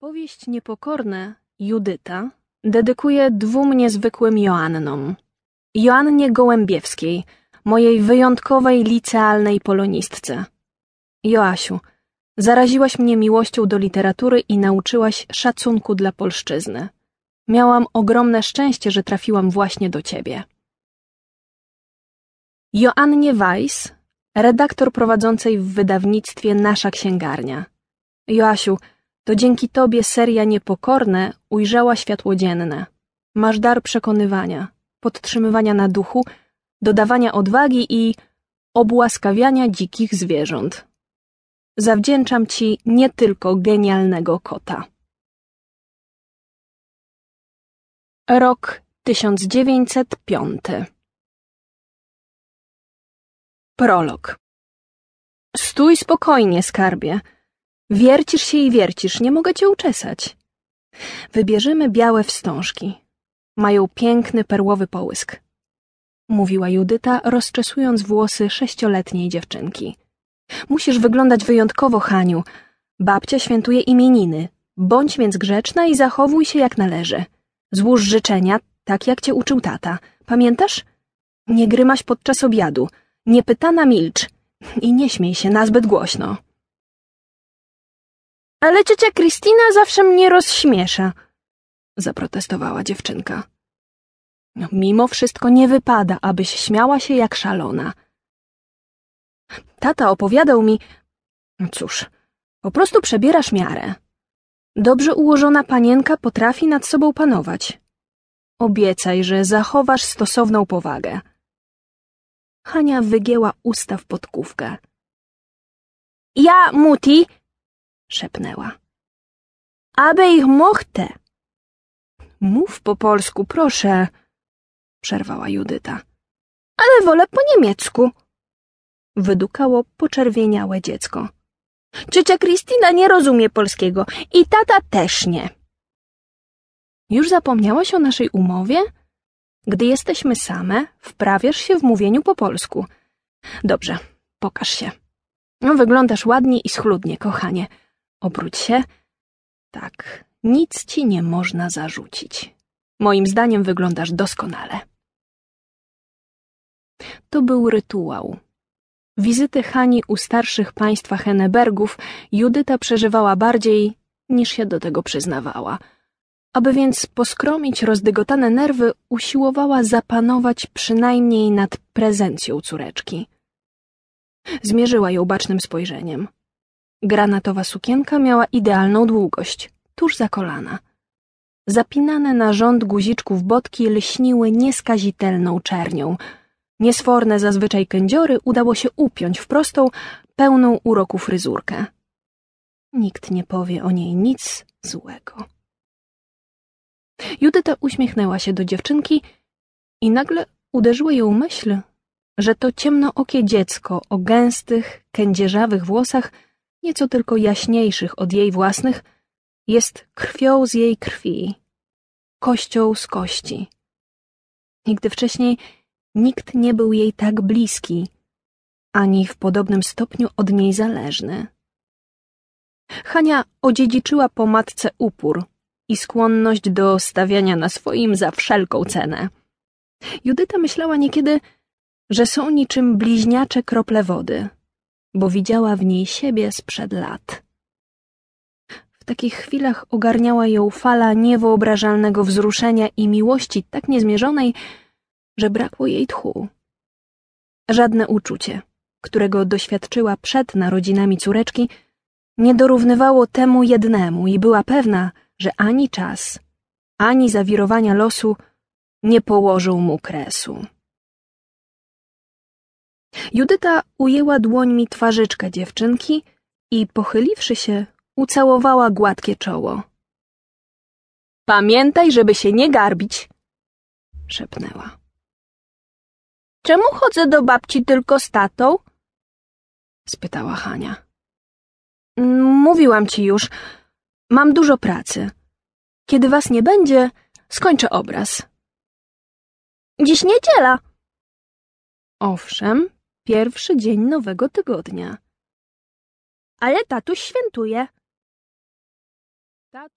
Powieść Niepokorne Judyta dedykuję dwóm niezwykłym Joannom. Joannie Gołębiewskiej, mojej wyjątkowej licealnej polonistce. Joasiu, zaraziłaś mnie miłością do literatury i nauczyłaś szacunku dla polszczyzny. Miałam ogromne szczęście, że trafiłam właśnie do ciebie. Joannie Weiss, redaktor prowadzącej w wydawnictwie Nasza Księgarnia. Joasiu, to dzięki tobie seria Niepokorne ujrzała światło dzienne. Masz dar przekonywania, podtrzymywania na duchu, dodawania odwagi i obłaskawiania dzikich zwierząt. Zawdzięczam ci nie tylko genialnego kota. Rok 1905 Prolog Stój spokojnie, skarbie. Wiercisz się i wiercisz, nie mogę cię uczesać. Wybierzemy białe wstążki. Mają piękny perłowy połysk. Mówiła Judyta, rozczesując włosy sześcioletniej dziewczynki. Musisz wyglądać wyjątkowo, Haniu. Babcia świętuje imieniny. Bądź więc grzeczna i zachowuj się jak należy. Złóż życzenia, tak jak cię uczył tata. Pamiętasz? Nie grymaś podczas obiadu. Nie pytana milcz. I nie śmiej się nazbyt głośno. Ale ciocia Kristina zawsze mnie rozśmiesza, zaprotestowała dziewczynka. No, mimo wszystko nie wypada, abyś śmiała się jak szalona. Tata opowiadał mi... Cóż, po prostu przebierasz miarę. Dobrze ułożona panienka potrafi nad sobą panować. Obiecaj, że zachowasz stosowną powagę. Hania wygięła usta w podkówkę. Ja, Muti, szepnęła. Aby ich mochte. Mów po polsku, proszę, przerwała Judyta. Ale wolę po niemiecku, wydukało poczerwieniałe dziecko. Ciocia Kristina nie rozumie polskiego i tata też nie. Już zapomniałaś o naszej umowie? Gdy jesteśmy same, wprawiasz się w mówieniu po polsku. Dobrze, pokaż się. Wyglądasz ładnie i schludnie, kochanie. Obróć się. Tak, nic ci nie można zarzucić. Moim zdaniem wyglądasz doskonale. To był rytuał. Wizyty Hani u starszych państwa Hennebergów Judyta przeżywała bardziej, niż się do tego przyznawała. Aby więc poskromić rozdygotane nerwy, usiłowała zapanować przynajmniej nad prezencją córeczki. Zmierzyła ją bacznym spojrzeniem. Granatowa sukienka miała idealną długość, tuż za kolana. Zapinane na rząd guziczków botki lśniły nieskazitelną czernią. Niesforne zazwyczaj kędziory udało się upiąć w prostą, pełną uroku fryzurkę. Nikt nie powie o niej nic złego. Judyta uśmiechnęła się do dziewczynki i nagle uderzyła ją myśl, że to ciemnookie dziecko o gęstych, kędzierzawych włosach nieco tylko jaśniejszych od jej własnych, jest krwią z jej krwi, kością z kości. Nigdy wcześniej nikt nie był jej tak bliski, ani w podobnym stopniu od niej zależny. Hania odziedziczyła po matce upór i skłonność do stawiania na swoim za wszelką cenę. Judyta myślała niekiedy, że są niczym bliźniacze krople wody, bo widziała w niej siebie sprzed lat. W takich chwilach ogarniała ją fala niewyobrażalnego wzruszenia i miłości tak niezmierzonej, że brakło jej tchu. Żadne uczucie, którego doświadczyła przed narodzinami córeczki, nie dorównywało temu jednemu i była pewna, że ani czas, ani zawirowania losu nie położą mu kresu. Judyta ujęła dłońmi twarzyczkę dziewczynki i pochyliwszy się, ucałowała gładkie czoło. Pamiętaj, żeby się nie garbić, szepnęła. Czemu chodzę do babci tylko z tatą? spytała Hania. Mówiłam ci już, mam dużo pracy. Kiedy was nie będzie, skończę obraz. Dziś niedziela. Owszem, pierwszy dzień nowego tygodnia. Ale tatuś świętuje.